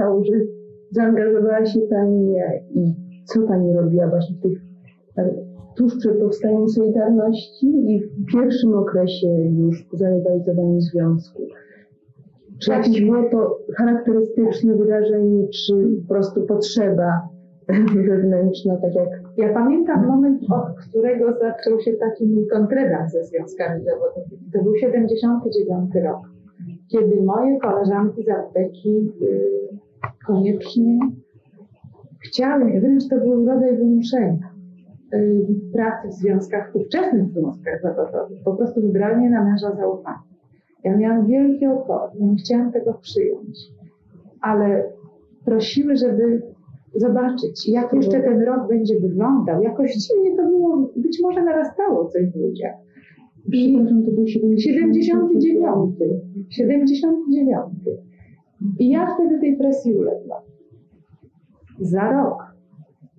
stało, że zaangażowała się Pani i co Pani robiła właśnie w tych, tuż przed powstaniem Solidarności i w pierwszym okresie już po zalegalizowaniu związku? Czy jakieś było to charakterystyczne wydarzenie, czy po prostu potrzeba wewnętrzna, tak jak... Ja pamiętam moment, od którego zaczął się taki mój kontrydans ze związkami zawodowymi. To był 79 rok, kiedy moje koleżanki z apteki y, koniecznie chciały, wręcz to był rodzaj wymuszenia y, pracy w związkach, ówczesnych związkach zawodowych. Po prostu wybrali mnie na męża zaufania. Ja miałam wielkie opory, nie chciałam tego przyjąć, ale prosiły, żeby zobaczyć, jak jeszcze ten rok będzie wyglądał. Jakoś dziwnie to było, być może narastało coś w ludziach. I to był 79. 79. I ja wtedy tej presji uległam. Za rok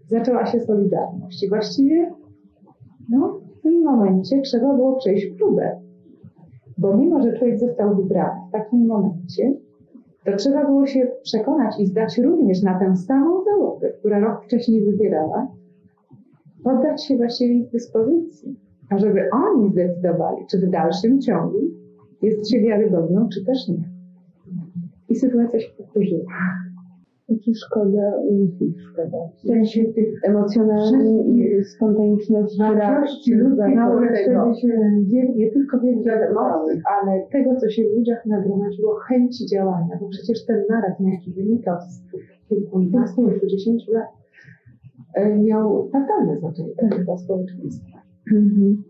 zaczęła się Solidarność. I właściwie no, w tym momencie trzeba było przejść próbę. Bo mimo, że człowiek został wybrany w takim momencie, to trzeba było się przekonać i zdać również na tę samą załogę, która rok wcześniej wybierała, poddać się właściwie ich dyspozycji, a żeby oni zdecydowali, czy w dalszym ciągu jest się wiarygodną, czy też nie. I sytuacja się powtórzyła. Czy szkoda ludzi, szkoda. W sensie tych emocjonalnych i spontaniczności. Wartości ludzkie, które się nie tylko wielkie emocji, ale tego, co się w ludziach nagromadziło, chęci działania, bo przecież ten marazm, jaki wynikał z kilkunastu, kilkudziesięciu lat, e, miał fatalne znaczenie dla społeczeństwa. Mhm.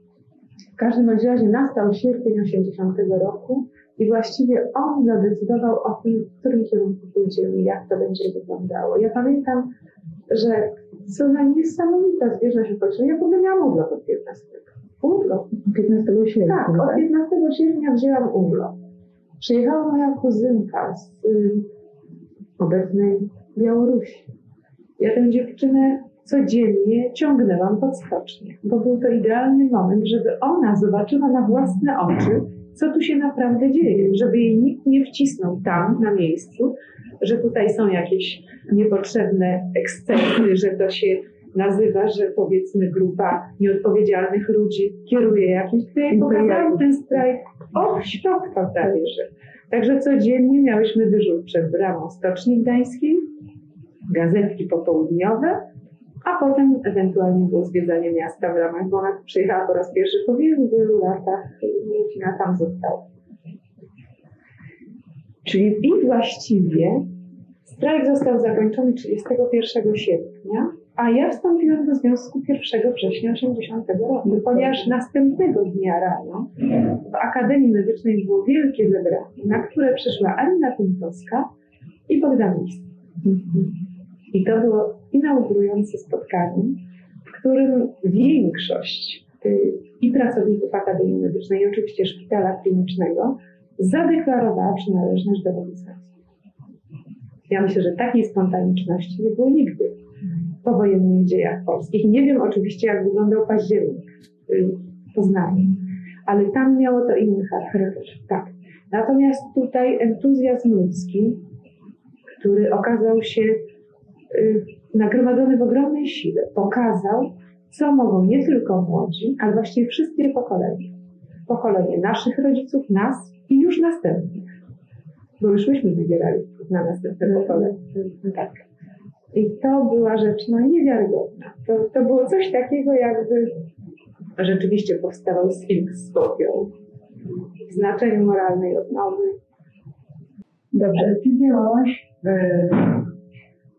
W każdym razie nastał sierpień 80 roku i właściwie on zadecydował o tym, w którym kierunku pójdziemy, jak to będzie wyglądało. Ja pamiętam, że co za niesamowita zbieżność okoliczności. Ja w ogóle miałam urlop od 15. Urlop? 15 sierpnia. Tak, od 15 tak? sierpnia wzięłam urlop. Przyjechała moja kuzynka z y, obecnej Białorusi. Ja tę dziewczynę codziennie ciągnęłam pod skocznię, bo był to idealny moment, żeby ona zobaczyła na własne oczy, co tu się naprawdę dzieje, żeby jej nikt nie wcisnął tam na miejscu, że tutaj są jakieś niepotrzebne ekscesy, że to się nazywa, że powiedzmy grupa nieodpowiedzialnych ludzi kieruje jakimś. Tutaj pokazał ten strajk o świat prawie, że. Także codziennie miałyśmy dyżur przed bramą Stoczni Gdańskiej, gazetki popołudniowe, a potem ewentualnie było zwiedzanie miasta w ramach, bo ona przyjechała po raz pierwszy po wielu, wielu latach i rodzina tam została. Czyli i właściwie strajk został zakończony 31 sierpnia, a ja wstąpiłam do związku 1 września 80 roku, ponieważ następnego dnia rano w Akademii Medycznej było wielkie zebranie, na które przyszła Anna Pinkowska i Bogdan Lis. I to było inaugurujące spotkanie, w którym większość y, i pracowników Akademii Medycznej, i oczywiście szpitala klinicznego, zadeklarowała przynależność do legislacji. Ja myślę, że takiej spontaniczności nie było nigdy w powojennych dziejach polskich. Nie wiem oczywiście, jak wyglądał październik w Poznaniu, ale tam miało to inny charakter. Tak. Natomiast tutaj entuzjazm ludzki, który okazał się Y, nagromadzony w ogromnej sile, pokazał, co mogą nie tylko młodzi, ale właściwie wszystkie pokolenia. Pokolenie naszych rodziców, nas i już następnych. Bo już myśmy wybierali na następne mhm. pokolenie. Tak. I to była rzecz no, niewiarygodna. To, to było coś takiego, jakby rzeczywiście powstawał Sfinks z popiołu w znaczeniu moralnej odnowy. Dobrze, ty działałaś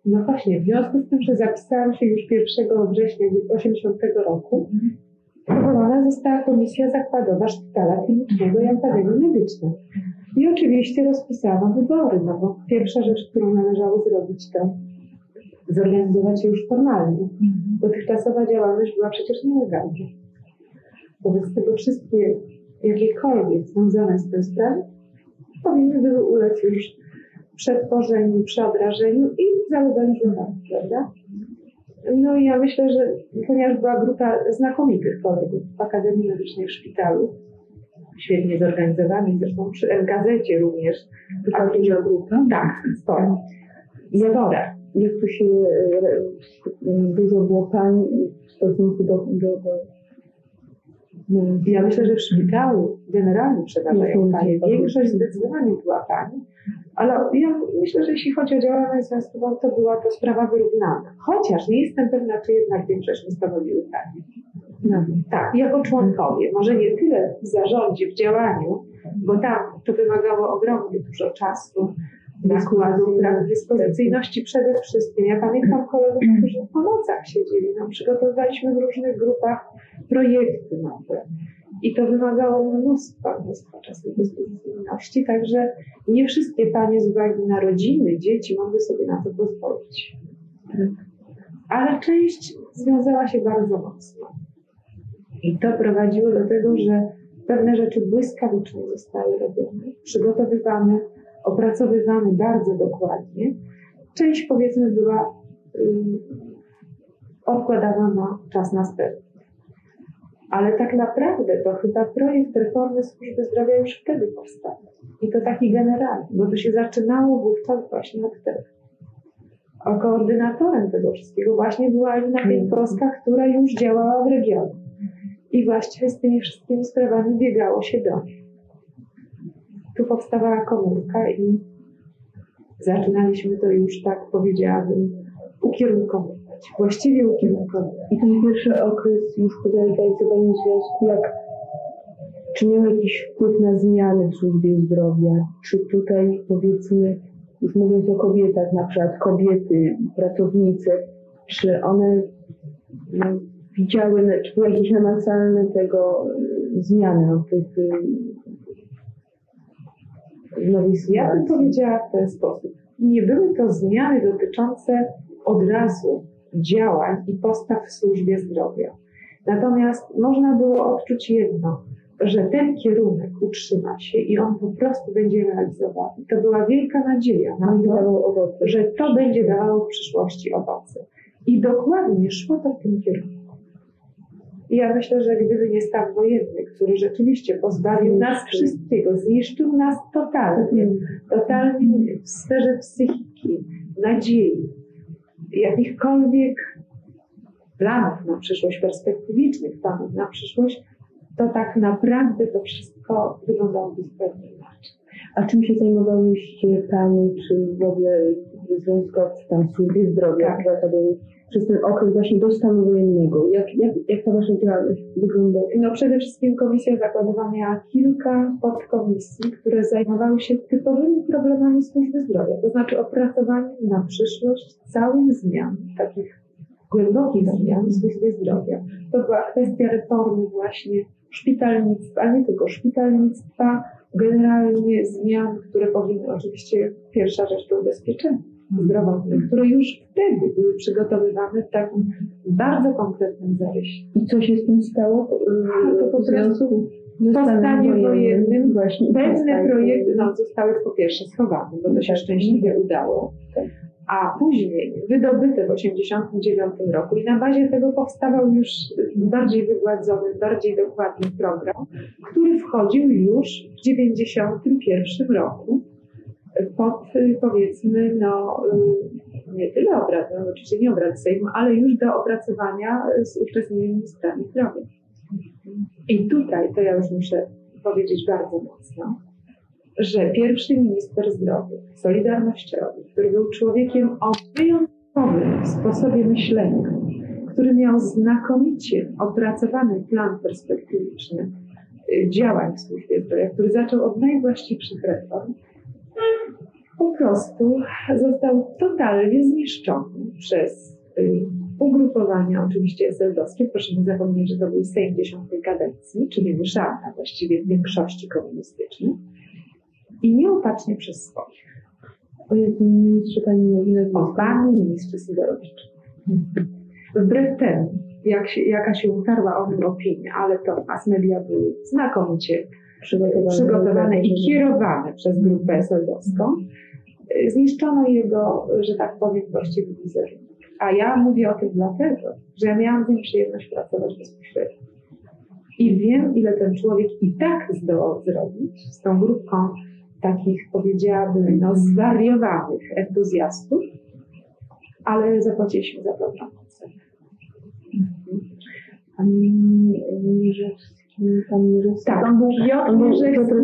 no właśnie, w związku z tym, że zapisałam się już 1 września 1980 roku, powołana została komisja zakładowa Szpitala Klinicznego i Akademii Medycznej. I oczywiście rozpisałam wybory, no bo pierwsza rzecz, którą należało zrobić, to zorganizować się już formalnie. Dotychczasowa działalność była przecież nielegalna. Wobec tego wszystkie jakiekolwiek związane z tym sprawy powinny były ulec już przetworzeniu, przeobrażeniu i zalegalizowaniu, prawda? No i ja myślę, że ponieważ była grupa znakomitych kolegów w Akademii Medycznej w szpitalu, świetnie zorganizowanych, zresztą przy NKZ-cie również. Taka duża grupa? Tak, spora. Spora. Jak tu się e, dużo było pań w stosunku do, do, do Ja myślę, że w szpitalu generalnie przeważają panie. Większość zdecydowanie była pani. Ale ja myślę, że jeśli chodzi o działalność związkową, to była to sprawa wyrównana. Chociaż nie jestem pewna, czy jednak większość nie stanowiły panie. no, Tak, jako członkowie. Może nie tyle w zarządzie, w działaniu, bo tam to wymagało ogromnie dużo czasu, nakładu, pracy, dyspozycyjności przede wszystkim. Ja pamiętam kolegów, którzy w pomocach siedzieli. No, przygotowywaliśmy w różnych grupach projekty nowe. I to wymagało mnóstwa, mnóstwa czasu i dyspozycyjności, także nie wszystkie panie z uwagi na rodziny, dzieci mogły sobie na to pozwolić. Ale część związała się bardzo mocno. I to prowadziło do tego, że pewne rzeczy błyskawicznie zostały robione, przygotowywane, opracowywane bardzo dokładnie. Część powiedzmy była odkładana na czas następny. Ale tak naprawdę to chyba projekt reformy służby zdrowia już wtedy powstał. I to taki generalny, bo to się zaczynało wówczas właśnie od tego. A koordynatorem tego wszystkiego właśnie była Alina Piętkowska, która już działała w regionie. I właściwie z tymi wszystkimi sprawami biegało się do niej. Tu powstawała komórka i zaczynaliśmy to już, tak powiedziałabym, ukierunkowywać. Właściwie ukierunkowywać. I ten pierwszy okres już po zalegalizowaniu związku, jak czy miał jakiś wpływ na zmiany w służbie zdrowia? Czy tutaj powiedzmy, już mówiąc o kobietach, na przykład kobiety, pracownice, czy one no, widziały, czy były jakieś namacalne tego y, zmiany no, tych w nowej Ja bym powiedziała w ten sposób. Nie były to zmiany dotyczące od razu działań i postaw w służbie zdrowia. Natomiast można było odczuć jedno, że ten kierunek utrzyma się i on po prostu będzie realizowany. To była wielka nadzieja na to, że to będzie dawało w przyszłości owoce. I dokładnie szło to w tym kierunku. I ja myślę, że gdyby nie stan wojenny, który rzeczywiście pozbawił nas wszystkiego, zniszczył nas totalnie, totalnie w sferze psychiki, nadziei, jakichkolwiek planów na przyszłość, perspektywicznych planów na przyszłość, to tak naprawdę to wszystko wyglądałoby zupełnie inaczej. A czym się zajmowałyście Pani, czy w ogóle związkowcy tam w służbie zdrowia, Tak. Przez ten okres właśnie do stanu wojennego? Jak, jak, jak ta Wasza działalność wyglądała? No przede wszystkim Komisja Zakładowa miała kilka podkomisji, które zajmowały się typowymi problemami służby zdrowia, to znaczy opracowaniem na przyszłość całych zmian, takich głębokich zmian w służbie zdrowia. To była kwestia reformy właśnie szpitalnictwa, a nie tylko szpitalnictwa, generalnie zmian, które powinny oczywiście, pierwsza rzecz to ubezpieczenie zdrowotne, które już wtedy były przygotowywane w takim bardzo konkretnym zarysie. I co się z tym stało? A, to po w związku ze po stanem stanie wojennym właśnie Pewne projekty no, zostały po pierwsze schowane, bo to się Tak. szczęśliwie udało, a później wydobyte w 1989 roku i na bazie tego powstawał już bardziej wygładzony, bardziej dokładny program, który wchodził już w 1991 roku pod powiedzmy no y, nie tyle obrad, no oczywiście nie obrad Sejmu, ale już do opracowania z ówczesnymi ministrami zdrowia. I tutaj to ja już muszę powiedzieć bardzo mocno, że pierwszy minister zdrowia, solidarnościowy, który był człowiekiem o wyjątkowym sposobie myślenia, który miał znakomicie opracowany plan perspektywiczny y, działań w służbie zdrowia, który zaczął od najwłaściwszych reform, po prostu został totalnie zniszczony przez y, ugrupowania, oczywiście SLD-owskie. Proszę nie zapomnieć, że to był Sejm dziesiątej kadencji, czyli wyszarna właściwie w większości komunistycznej i nieopatrznie przez swoich. O jakim ministrze Pani mówi O panu ministrze Sidorowiczu. Wbrew temu, jak się, jaka się utarła o nim opinia, ale to mass media były znakomicie Przygotowane, przygotowane i kierowane przez grupę SLD-owską, y, zniszczono jego, że tak powiem, właściwy wizerunek. A ja mówię o tym dlatego, że ja miałam z nim przyjemność pracować bezpośrednio. I wiem, ile ten człowiek i tak zdołał zrobić z tą grupką takich, powiedziałabym, no, zwariowanych entuzjastów, ale zapłaciliśmy za program. Pan Mierzewski, pan Mierzewski. Tak, on był, Piotr on był, Mierzewski. Piotr,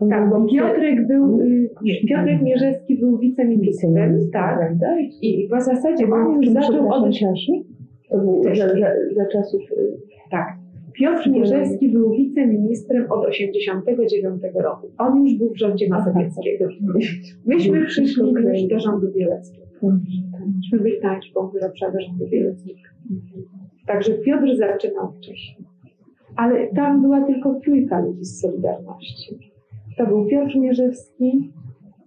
on Tak, był Piotrek był, y, nie, Piotrek Mierzewski był wiceministrem, tak, prawda? i w zasadzie on już zaczął od... To był za, za, za czasów... y, Tak. Piotr Mierzewski był wiceministrem od 89 roku. On już był w rządzie Mazowieckiego. Myśmy przyszli już do rządu Bieleckiego. Myśmy byli tańczką wylepszamy rządu Bieleckiego. Także Piotr zaczynał wcześniej. Ale tam była tylko trójka ludzi z Solidarności. To był Piotr Mierzewski,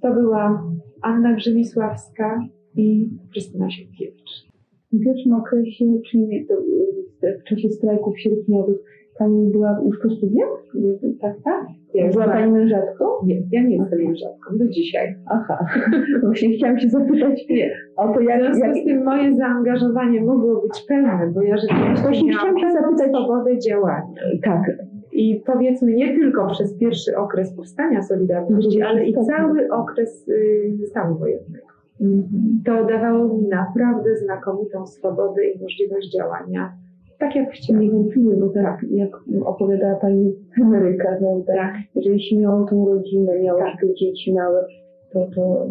to była Anna Grzymisławska i Krystyna Sienkiewicz. W pierwszym okresie, czyli y, w czasie strajków sierpniowych, Pani była już po studiach? Tak, tak. Ja była Pani mężatką? Nie, ja nie jestem mężatką do dzisiaj. Aha, właśnie chciałam się zapytać Nie. o to, W jak... związku jak z tym moje zaangażowanie mogło być pełne, bo ja rzeczywiście Właśnie miałam chciałam się zapytać- swobodę działania. tak, I powiedzmy nie tylko przez pierwszy okres powstania Solidarności, ale i cały okres y, stanu wojennego. Mhm. To dawało mi naprawdę znakomitą swobodę i możliwość działania tak jak chciałam. niewątpliwie, bo tak jak opowiadała Pani Ameryka, prawda? Tak. Jeżeli się miało tą rodzinę, miało Tak. się dzieci małe, to to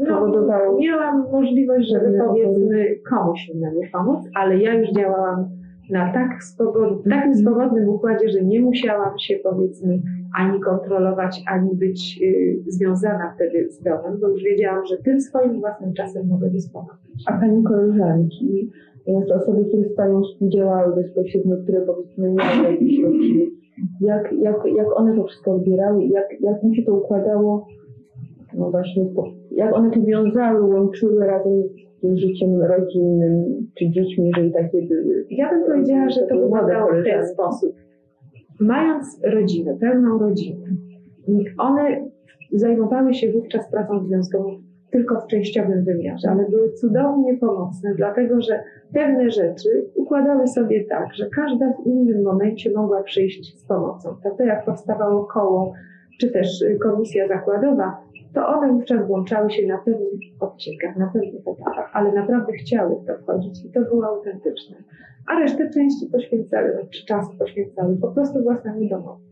No, powodowało... miałam możliwość, żeby powiedzmy komuś innemu pomóc, ale ja już działałam na tak swobod, w takim swobodnym układzie, że nie musiałam się powiedzmy ani kontrolować, ani być y, związana wtedy z domem, bo już wiedziałam, że tym swoim własnym czasem mogę dysponować. A Pani koleżanki, jest osoby, które z Panią współdziałały bezpośrednio, które powiedzmy miały jakieś rodziny, jak, jak, jak one to wszystko odbierały, jak, jak mi się to układało, no właśnie, jak one to wiązały, łączyły razem z tym życiem rodzinnym, czy dziećmi, jeżeli takie były. Ja bym powiedziała, że to wyglądało w ten sposób. Mając rodzinę, pełną rodzinę, one zajmowały się wówczas pracą związkową tylko w częściowym wymiarze, ale były cudownie pomocne, dlatego że pewne rzeczy układały sobie tak, że każda w innym momencie mogła przyjść z pomocą. To jak powstawało koło, czy też komisja zakładowa, to one wówczas włączały się na pewnych odcinkach, na pewnych etapach, ale naprawdę chciały w to wchodzić i to było autentyczne. A resztę części poświęcały, czy czasu poświęcały po prostu własnemu domowi.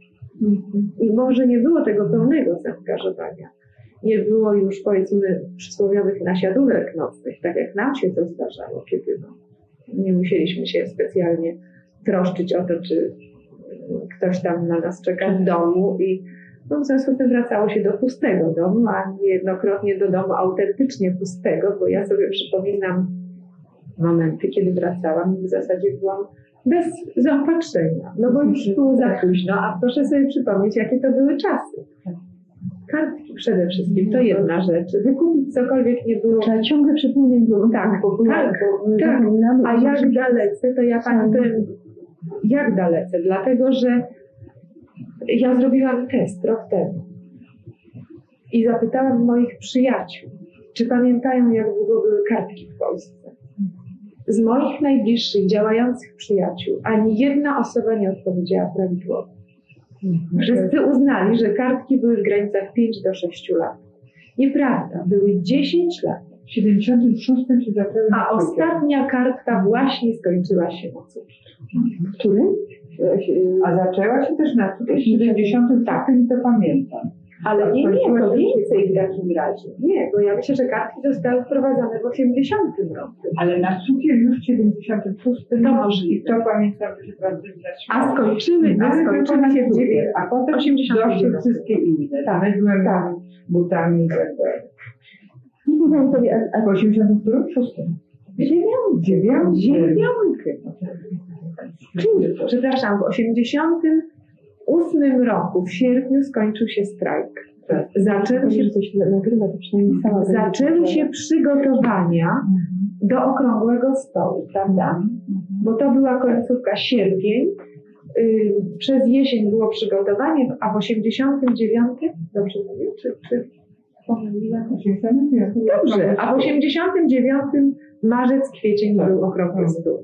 Mhm. I może nie było tego pełnego zaangażowania. Nie było już powiedzmy przysłowiowych nasiadówek nocnych, tak jak nam się to zdarzało, kiedy no, nie musieliśmy się specjalnie troszczyć o to, czy ktoś tam na nas czeka w domu i no, w związku z tym wracało się do pustego domu, a niejednokrotnie do domu autentycznie pustego, bo ja sobie przypominam momenty, kiedy wracałam i w zasadzie byłam bez zaopatrzenia, no bo już było za późno, a proszę sobie przypomnieć, jakie to były czasy. Kartki przede wszystkim, to jedna rzecz. Wykupić cokolwiek nie było. Trzeba ciągle przypomnieć, bo, Tak, bo, tak, bo tak. zapominamy. A jak dalece, to ja pani powiem, jak dalece, dlatego że ja zrobiłam test rok temu i zapytałam moich przyjaciół, czy pamiętają, jak długo były kartki w Polsce. Z moich najbliższych, działających przyjaciół, ani jedna osoba nie odpowiedziała prawidłowo. Wszyscy uznali, że kartki były w granicach 5 do 6 lat. Nieprawda, były 10 lat. W 76 się zaczęły A ostatnia kartka właśnie skończyła się na cukier. Który? A zaczęła się też na cukier w 76 Tak. i to pamiętam. Ale nie, nie, Skończyła to więcej w takim razie. Nie, bo ja myślę, że kartki zostały wprowadzone w 80 roku. Ale na cukier już w 76 To możliwe. To pamiętam, że bardzo A skończyły, a skończyły się w 9. A potem 89. doszły wszystkie inne. Tak, Mydłem, tak. butami i tak dalej. Nie wiem sobie, a, W 86 Dziewiąty. Dziewiąty. Dziewiąty. Przepraszam, w 88 roku, w sierpniu skończył się strajk. Tak. Zaczęły się, nagrywa, to zaczęły się słyszała. przygotowania do okrągłego stołu, prawda? Bo to była końcówka sierpień. Yy, przez jesień było przygotowanie, a w 89, dobrze mówię, czy, czy pomyliłam? 89. Dobrze, a w 89 marzec, kwiecień był okrągły stół.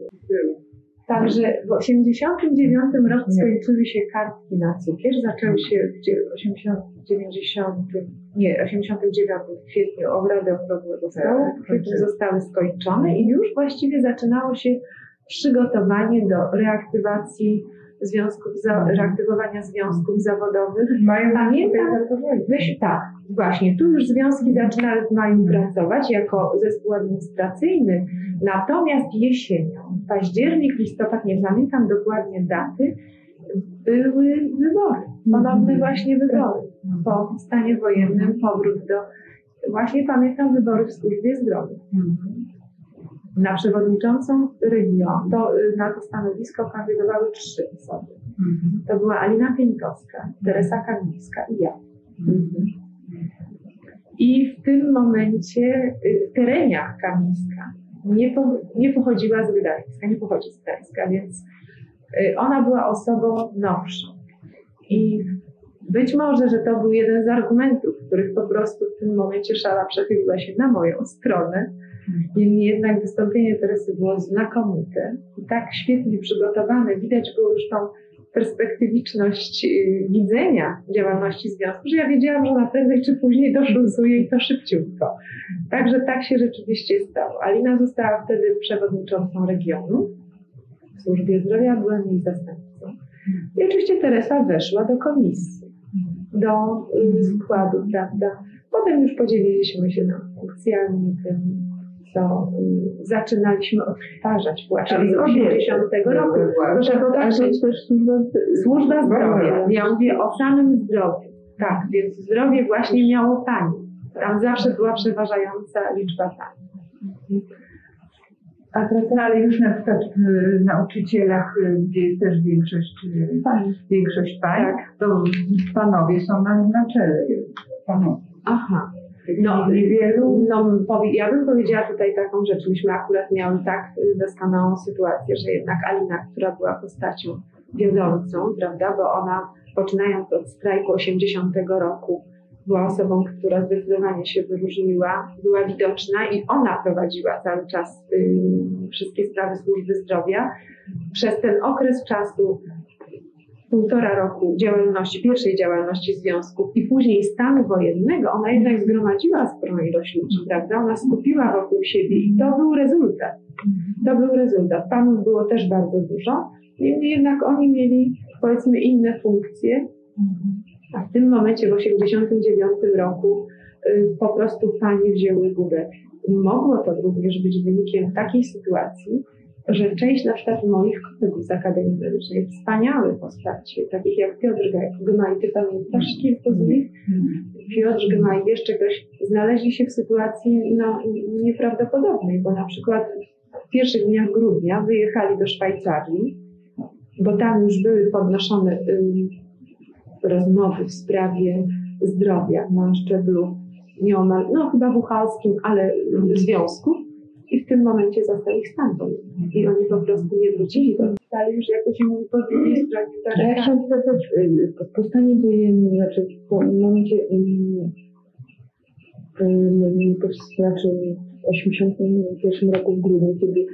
Także w 89 roku skończyły się kartki na cukier, zaczęły się w dzie- 80, 90, nie, 89 w kwietniu obrady okrągłego stołu, kwietniu zostały skończone i już właściwie zaczynało się przygotowanie do reaktywacji związków, za, reaktywowania związków zawodowych. Mają Pamiętam, Weź, tak, właśnie. Tu już związki zaczynały w maju pracować jako zespół administracyjny, natomiast jesienią, październik, listopad, nie pamiętam dokładnie daty, były wybory, ponowne właśnie wybory. Po stanie wojennym powrót do, właśnie pamiętam wybory w służbie zdrowia. Na przewodniczącą regionu, to, y, na to stanowisko kandydowały trzy osoby. To była Alina Pieńkowska, Teresa Kamińska i ja. I w tym momencie y, Terenia Kamińska nie, po, nie pochodziła z Gdańska, nie pochodzi z Gdańska, więc y, ona była osobą nowszą. I być może, że to był jeden z argumentów, których po prostu w tym momencie szala przechyliła się na moją stronę. Niemniej jednak wystąpienie Teresy było znakomite i tak świetnie przygotowane. Widać było już tą perspektywiczność y, widzenia działalności związku, że ja wiedziałam, że ona prędzej czy później doszluzuje i to szybciutko. Także tak się rzeczywiście stało. Alina została wtedy przewodniczącą regionu w służbie zdrowia, byłam jej zastępcą. I oczywiście Teresa weszła do komisji, do y, składu, prawda. Potem już podzieliliśmy się na funkcjami tym, co y, zaczynaliśmy odtwarzać właśnie z 80 roku. Proszę A to popatrzeć, też służba Służba zdrowia. Ja mówię o samym zdrowiu. Tak, więc zdrowie właśnie miało pani. Tam zawsze była przeważająca liczba pani. A teraz, no, ale już na przykład w nauczycielach, y, gdzie jest też większość, y, Pani. większość pań, Tak. to panowie są na, na czele. Panowie. Aha. No, Niewielu. no, ja bym powiedziała tutaj taką rzecz. Myśmy akurat miały tak doskonałą sytuację, że jednak Alina, która była postacią wiodącą, prawda, bo ona poczynając od strajku 80 roku była osobą, która zdecydowanie się wyróżniła, była widoczna i ona prowadziła cały czas y, wszystkie sprawy służby zdrowia. Przez ten okres czasu półtora roku działalności, pierwszej działalności związków i później stanu wojennego, ona jednak zgromadziła sporą ilość ludzi, prawda? Ona skupiła wokół siebie i to był rezultat. To był rezultat. Panów było też bardzo dużo, niemniej jednak oni mieli powiedzmy inne funkcje, a w tym momencie w 1989 roku y, po prostu panie wzięły górę. Mogło to również być wynikiem takiej sytuacji, że część na przykład moich kolegów z Akademii Medycznej, wspaniałe postacie, takich jak Piotr Gmaj, ty pamiętasz kilku z nich? Piotr Gmaj, jeszcze ktoś, znaleźli się w sytuacji no, nieprawdopodobnej, bo na przykład w pierwszych dniach grudnia wyjechali do Szwajcarii, bo tam już były podnoszone ym, rozmowy w sprawie zdrowia na szczeblu nieomal, no chyba wuchalskim, ale y, związków i w tym momencie zastał ich wojenny. I oni po prostu nie wrócili do stali już, jak to się mówi, po drugiej stronie Ja barykady. chciałam zapytać, y, po- po stanie wojennym, znaczy po momencie, znaczy w 81 roku w grudniu, kiedy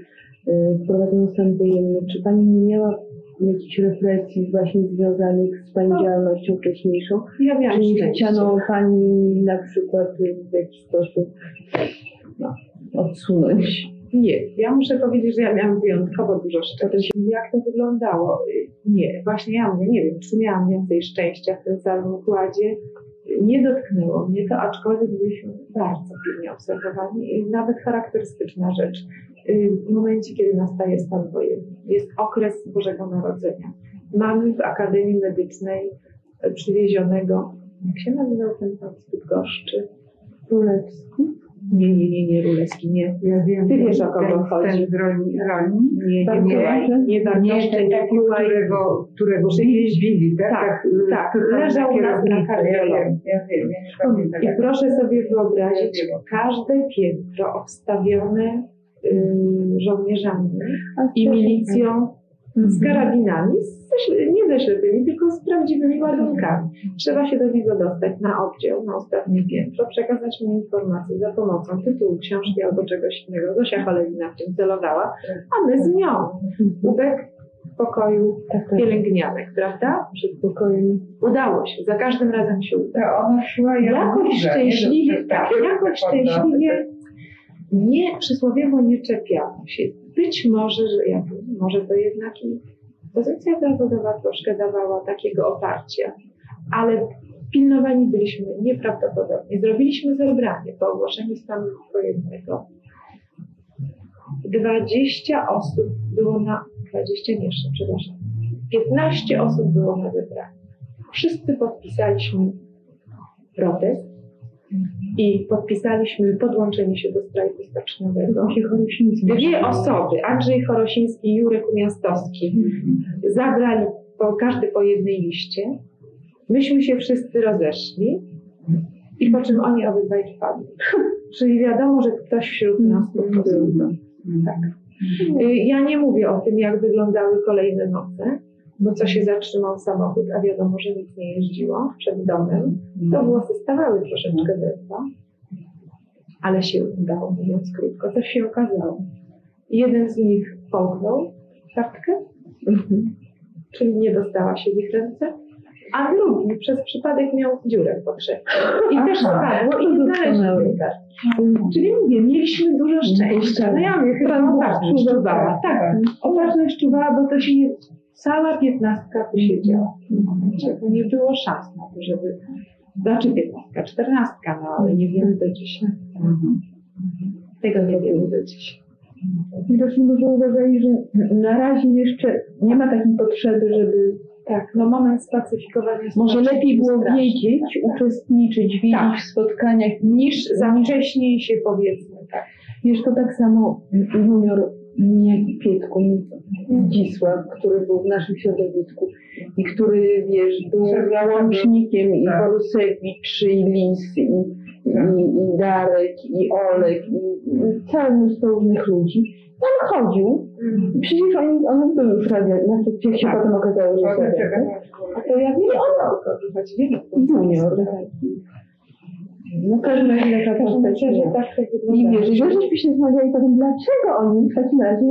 wprowadzono stan wojenny, czy Pani nie miała jakichś refleksji właśnie związanych z Pani No. działalnością wcześniejszą? Ja Czy miałam nie szczęście. chciano Pani na przykład w jakiś sposób no, odsunąć? Nie, ja muszę powiedzieć, że ja miałam wyjątkowo dużo szczęścia. Jak to wyglądało? Nie, właśnie ja mówię, nie wiem, czy miałam więcej szczęścia w tym całym układzie. Nie dotknęło mnie to, aczkolwiek byliśmy bardzo pilnie obserwowani i nawet charakterystyczna rzecz. W momencie, kiedy nastaje stan wojenny, jest okres Bożego Narodzenia. Mamy w Akademii Medycznej przywiezionego, jak się nazywał ten pan z Bydgoszczy? Królewski? Nie, nie, nie, nie, Rulewski, nie. Ja wiem, Ty wiesz, o ten- kogo chodzi. Ten z roli, roli. Nie, nie, Bartkowicze? nie, nie Nie, ten nie taki, Mikołaj. którego, którego bili, tak? Tak, tak, tam leżał u nas na kardiologii. Ja wiem, ja wiem, ja nie. I proszę sobie wyobrazić, każde piętro obstawione y, żołnierzami i milicją z karabinami, śle- nie ze ślepymi, tylko z prawdziwymi ładunkami. Trzeba się do niego dostać na oddział, na ostatnie piętro, przekazać mu informację za pomocą tytułu książki albo czegoś innego. Zosia Cholewina w tym celowała, a my z nią. Ubek w pokoju Tak, tak. pielęgnianek, prawda? Przed pokojem. Udało się, za każdym razem się udało. Ona szła jak Jakoś szczęśliwie, tak, jakoś szczęśliwie nie, przysłowiowo nie czepiano się. Być może, że ja może to jednak i pozycja zawodowa troszkę dawała takiego oparcia, ale pilnowani byliśmy nieprawdopodobnie. Zrobiliśmy zebranie po ogłoszeniu stanu wojennego. 20 osób było na, 20 nie jeszcze, przepraszam, 15 osób było na zebraniu. Wszyscy podpisaliśmy protest i podpisaliśmy podłączenie się do strajku stoczniowego. Dwie osoby, Andrzej Chorosiński i Jurek Umiastowski, zabrali po, każdy po jednej liście. Myśmy się wszyscy rozeszli i po czym oni obydwaj wpadli. Czyli wiadomo, że ktoś wśród nas po prostu. Tak. Y, Ja nie mówię o tym, jak wyglądały kolejne noce, bo co się zatrzymał samochód, a wiadomo, że nic nie jeździło przed domem. To włosy stawały troszeczkę dęba, ale się udało, mówiąc krótko. Coś się okazało. Jeden z nich połknął kartkę, czyli nie dostała się w ich ręce, a drugi przez przypadek miał dziurę w potrzebie. I też spadło i nie znaleźli tej kartki. Czyli mówię, mieliśmy dużo szczęścia. No ja mówię, chyba opatrzność czuwała. Tak, opatrzność czuwała, bo to się nie... Cała piętnastka tu siedziała. Nie było szans na to, żeby... Znaczy piętnastka, czternastka, no ale nie wiemy do dzisiaj. Tego nie wiemy do dzisiaj. Widocznie może uważali, że na razie jeszcze nie ma takiej potrzeby, żeby Tak, no moment spacyfikowania może lepiej był było wiedzieć, Tak, tak. uczestniczyć, wiedzieć Tak. w spotkaniach Niż za wcześniej się powiedzmy, tak. Wiesz, to tak samo junior jak i Pietku Zdzisław, który był w naszym środowisku i który, wiesz, był łącznikiem i Tak. Borusewicz, i Lis, i, i, i Darek, i Olek, i, i całe mnóstwo różnych ludzi. On chodził, przecież on, on był już radio, znaczy jak się Tak. potem okazało, że jest. A to ja wiem, o co chodzi, wiemy. Junior. No w każdym razie taka postać tak I wiesz, że żeśmy się zastanawiali potem, dlaczego oni w takim razie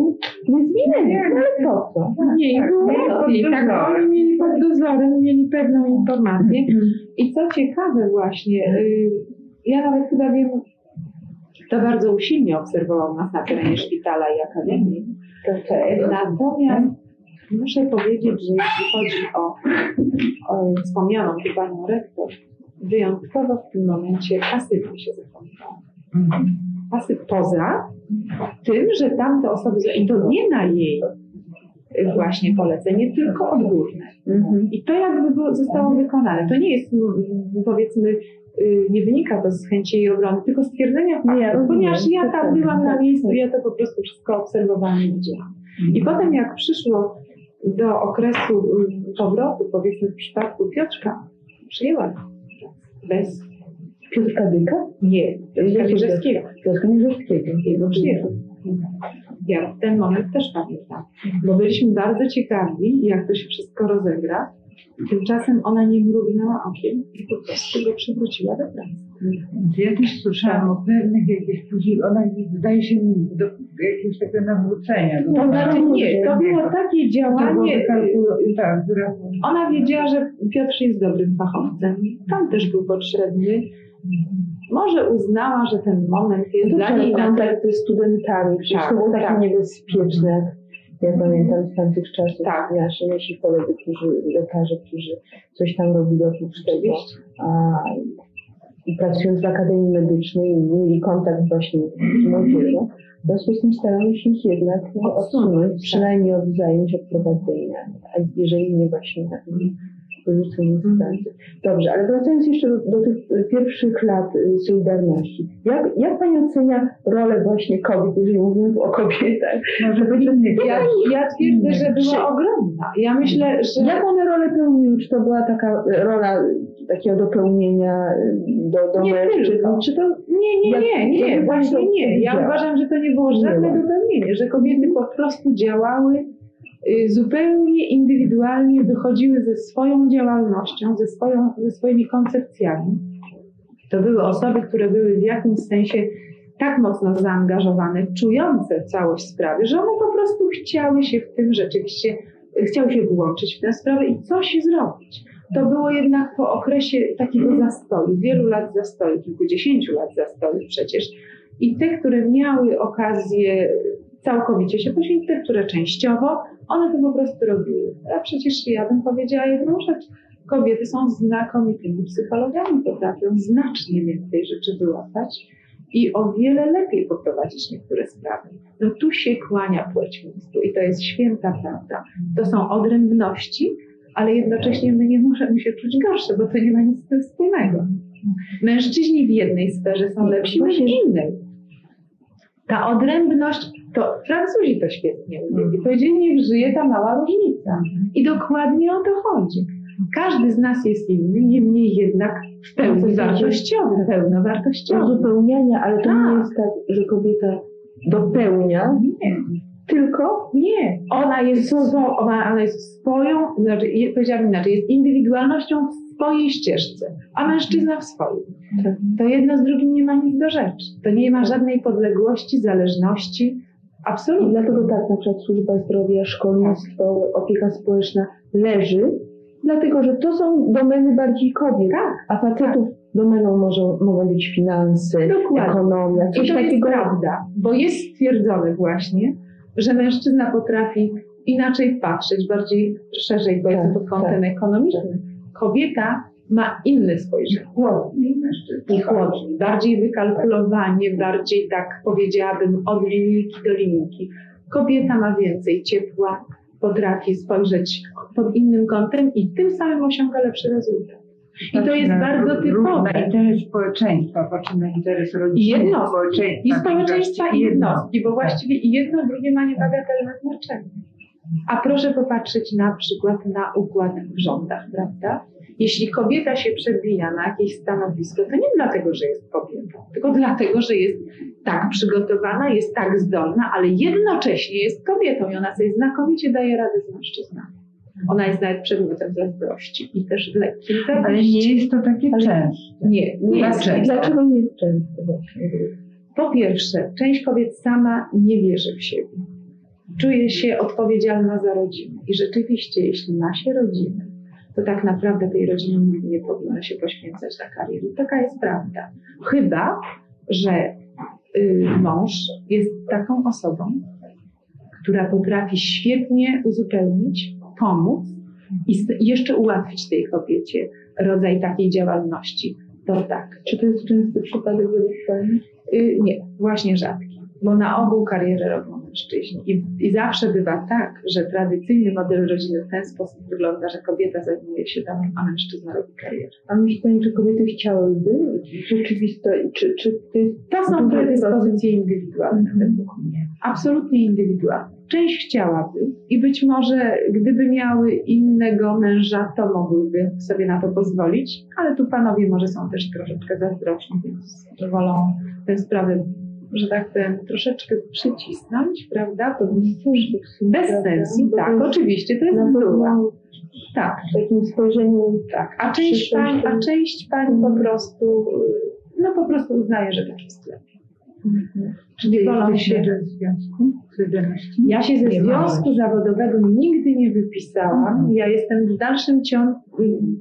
nie zwinęli, no ale po co? Nie, i było lepiej. Tak, dozorem. oni mieli pod dozorem, mieli pewną informację. I co ciekawe właśnie, y, ja nawet chyba wiem, to bardzo usilnie obserwował nas na terenie szpitala i akademii. Natomiast muszę powiedzieć, że jeśli chodzi o, o wspomnianą tu panią rektor, wyjątkowo w tym momencie pasywnie się zachowywała. Pasy poza tym, że tamte osoby, i to nie na jej y, właśnie polecenie, tylko odgórne. Mhm. I to jakby zostało wykonane. To nie jest, powiedzmy, y, nie wynika to z chęci jej obrony, tylko stwierdzenia faktu, ja rozumiem, ponieważ ja tam tak, byłam na tak, miejscu, tak. ja to po prostu wszystko obserwowałam i widziałam. I potem jak przyszło do okresu y, powrotu, powiedzmy w przypadku Piotrka, przyjęła. Bez, Piotrka Dyka? nie, Piotrka Mierzewskiego, Piotrka Mierzewskiego. Ja ten moment też pamiętam, bo byliśmy bardzo ciekawi, jak to się wszystko rozegra. Tymczasem ona nie mrugnęła okiem i po prostu go przywróciła do pracy. Ja też słyszałam o pewnych jakichś później, ona zdaje się do jakiegoś takiego nawrócenia. To znaczy nie, to było takie działanie. Tak. Ona wiedziała, że Piotr jest dobrym fachowcem. Tam też był potrzebny. Może uznała, że ten moment jest dla niej na kontakt ze studentami, przecież Tak, to było takie tak. niebezpieczne, ja pamiętam z tamtych czasów, Tak. nasi, nasi koledzy, którzy, lekarze, którzy coś tam robili oprócz tego, a, i pracując w Akademii Medycznej mieli kontakt właśnie z młodzieżą, w związku z tym staramy się ich jednak no, odsunąć, przynajmniej od zajęć, od prowadzenia, a jeżeli nie właśnie z pracy. Dobrze, ale wracając jeszcze do, do tych pierwszych lat y, Solidarności. Jak, jak Pani ocenia rolę właśnie kobiet, jeżeli mówimy tu o kobietach? Może być inny Ja, ja twierdzę, że była ogromna. Ja myślę, że Jak one rolę pełniły? Czy to była taka y, rola y, takiego dopełnienia do, do Nie mężczyzn? tylko. Czy to Nie, nie, nie, nie, jak właśnie nie. Ja uważam, że to nie było żadne Nie. dopełnienie, że kobiety po prostu działały zupełnie indywidualnie wychodziły ze swoją działalnością, ze, swoją, ze swoimi koncepcjami. To były osoby, które były w jakimś sensie tak mocno zaangażowane, czujące całość sprawy, że one po prostu chciały się w tym rzeczywiście, chciały się włączyć w tę sprawę i coś zrobić. To było jednak po okresie takiego zastoju, wielu lat zastoju, kilkudziesięciu lat zastoju przecież. I te, które miały okazję całkowicie się poświęcić, te, które częściowo, one to po prostu robiły. A przecież ja bym powiedziała jedną rzecz. Kobiety są znakomitymi psychologami, potrafią znacznie więcej rzeczy wyłapać i o wiele lepiej poprowadzić niektóre sprawy. No tu się kłania płeć mózgu i to jest święta prawda. To są odrębności, ale jednocześnie my nie możemy się czuć gorsze, bo to nie ma nic z tym wspólnego. Mężczyźni w jednej sferze są lepsi niż w innej. Ta odrębność, to Francuzi to świetnie mówili. Powiedzieli, niech żyje ta mała różnica. I dokładnie o to chodzi. Każdy z nas jest inny, niemniej jednak w pełni wartościowy, pełnowartościowy. Uzupełniania, ale to Tak. nie jest tak, że kobieta dopełnia, Nie, tylko nie. Ona jest, ona, ona jest swoją, znaczy, powiedziałabym inaczej, jest indywidualnością w swojej ścieżce, a mężczyzna w swojej. Tak. To jedno z drugim nie ma nic do rzeczy. To nie ma żadnej podległości, zależności. I Absolutnie. dlatego tak, na przykład służba zdrowia, szkolnictwo, opieka społeczna leży, dlatego że to są domeny bardziej kobiet, Tak. a facetów domeną może, mogą być finanse, Dokładnie. ekonomia, I coś to jest takiego. prawda, bo jest stwierdzone właśnie, że mężczyzna potrafi inaczej patrzeć, bardziej szerzej, powiedzmy Tak, pod kątem ekonomicznym. Kobieta ma inne spojrzenie. Chłodniej mężczyzna. I chłodniej, bardziej wykalkulowanie, bardziej tak powiedziałabym od linijki do linijki. Kobieta ma więcej ciepła, potrafi spojrzeć pod innym kątem i tym samym osiąga lepszy rezultat. I to jest bardzo typowe. Na interes społeczeństwa, patrzę na interes rodziny, I jednostki, społeczeństwa. I społeczeństwa, i jednostki, bo Tak. właściwie i jedno, drugie ma niebagatelne znaczenie. A proszę popatrzeć na przykład na układ w rządach, prawda? Jeśli kobieta się przebija na jakieś stanowisko, to nie dlatego, że jest kobietą, tylko dlatego, że jest tak przygotowana, jest tak zdolna, ale jednocześnie jest kobietą i ona sobie znakomicie daje radę z mężczyznami. Ona jest nawet przedmiotem zazdrości i też lekkiej Ale zazdrości. nie jest to takie Ale- częste. Nie, nie jest Dlaczego? Dlaczego nie jest często właśnie? Po pierwsze, część kobiet sama nie wierzy w siebie. Czuje się odpowiedzialna za rodzinę. I rzeczywiście, jeśli ma się rodzinę, to tak naprawdę tej rodzinie nigdy nie powinno się poświęcać na karierę. Taka jest prawda. Chyba, że y, mąż jest taką osobą, która potrafi świetnie uzupełnić, pomóc i jeszcze ułatwić tej kobiecie rodzaj takiej działalności. To tak. Czy to jest częsty przypadek według Pani? Y, nie, właśnie rzadki, bo na ogół karierę robią mężczyźni. I, I zawsze bywa tak, że tradycyjny model rodziny w ten sposób wygląda, że kobieta zajmuje się domem, a mężczyzna robi karierę. A myśli Pani, że kobiety chciałyby rzeczywiste, czy, czy to jest To są predyspozycje indywidualne według mnie. Absolutnie indywidualne. Część chciałaby i być może gdyby miały innego męża, to mogłyby sobie na to pozwolić, ale tu panowie może są też troszeczkę zazdrośni, więc wolą tę sprawę, że tak powiem, troszeczkę przycisnąć, prawda? To bez sensu, Bo tak, oczywiście, to jest bzdura. Tak, w takim spojrzeniu tak. A część pań, a część pań po prostu, no po prostu uznaje, że tak jest lepiej. Czyli wolą Jesteś się w związku z 11? Ja się ze związku zawodowego nigdy nie wypisałam. Mhm. Ja jestem w dalszym ciągu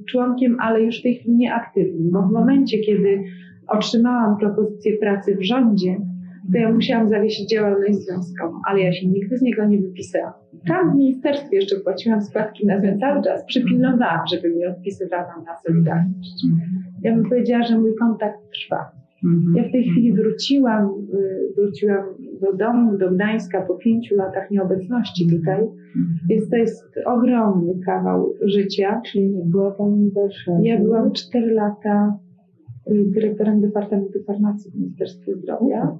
członkiem, ale już w tej chwili nieaktywnym, bo w momencie, kiedy otrzymałam propozycję pracy w rządzie, to ja musiałam zawiesić działalność związkową, ale ja się nigdy z niego nie wypisałam. Tam w ministerstwie jeszcze płaciłam składki na ten cały czas, przypilnowałam, żeby mnie odpisywano na Solidarność. Ja bym powiedziała, że mój kontakt trwa. Mhm. Ja w tej chwili wróciłam, y, wróciłam do domu, do Gdańska po pięciu latach nieobecności tutaj, więc to jest ogromny kawał życia. Czyli nie była Pani w Warszawie. Ja byłam cztery lata dyrektorem Departamentu Farmacji w Ministerstwie Zdrowia,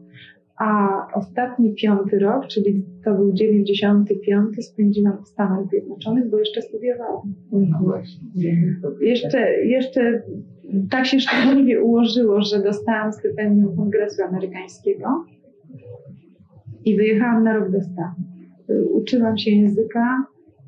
a ostatni piąty rok, czyli to był 95, spędziłam w Stanach Zjednoczonych, bo jeszcze studiowałam. Mhm. Właśnie. Jeszcze, jeszcze tak się szczęśliwie ułożyło, że dostałam stypendium Kongresu Amerykańskiego i wyjechałam na rok do Stanów. Y, Uczyłam się języka,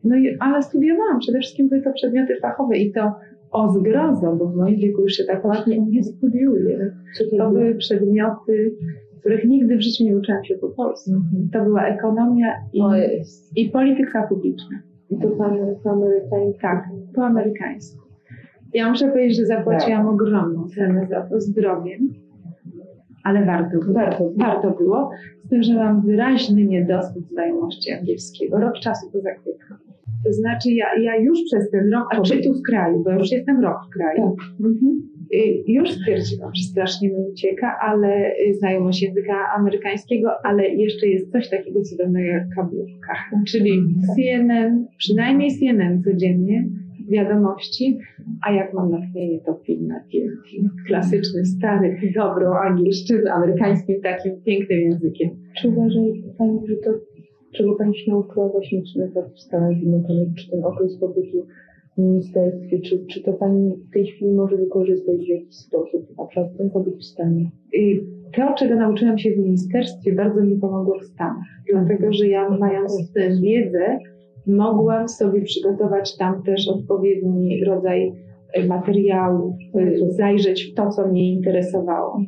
No i, ale studiowałam, przede wszystkim były to przedmioty fachowe i to o zgrozo, bo w moim wieku już się tak ładnie nie studiuje. To, były przedmioty, których nigdy w życiu nie uczyłam się po polsku. Mhm. To była ekonomia i, i polityka publiczna. I to pan, pan Amerykański. Tak, po amerykańsku. Ja muszę powiedzieć, że zapłaciłam ogromną cenę za to zdrowiem, ale warto było. Warto. Warto było, z tym, że mam wyraźny niedosyt znajomości angielskiego. Rok czasu to zakrytko. To znaczy ja, ja już przez ten rok pobytu w kraju, bo już jestem rok w kraju, Mhm. y, już stwierdziłam, że strasznie mi ucieka, ale y, znajomość języka amerykańskiego, ale jeszcze jest coś takiego cudownego jak kablówka, czyli CNN, przynajmniej CNN codziennie, wiadomości, a jak mam natchnienie, to film na TNT. Klasyczny, stary, dobrą angielszczyzną, amerykańskim takim pięknym językiem. Czy uważa Pani, że to, czego Pani się nauczyła właśnie czy na przykład w Stanach Zjednoczonych, czy ten okres pobytu w ministerstwie, czy, czy to Pani w tej chwili może wykorzystać w jakiś sposób, na przykład ten pobyt w Stanach? Y, To, czego nauczyłam się w ministerstwie, bardzo mi pomogło w Stanach, dlatego że ja, mając tę wiedzę, mogłam sobie przygotować tam też odpowiedni rodzaj materiałów, y, zajrzeć w to, co mnie interesowało.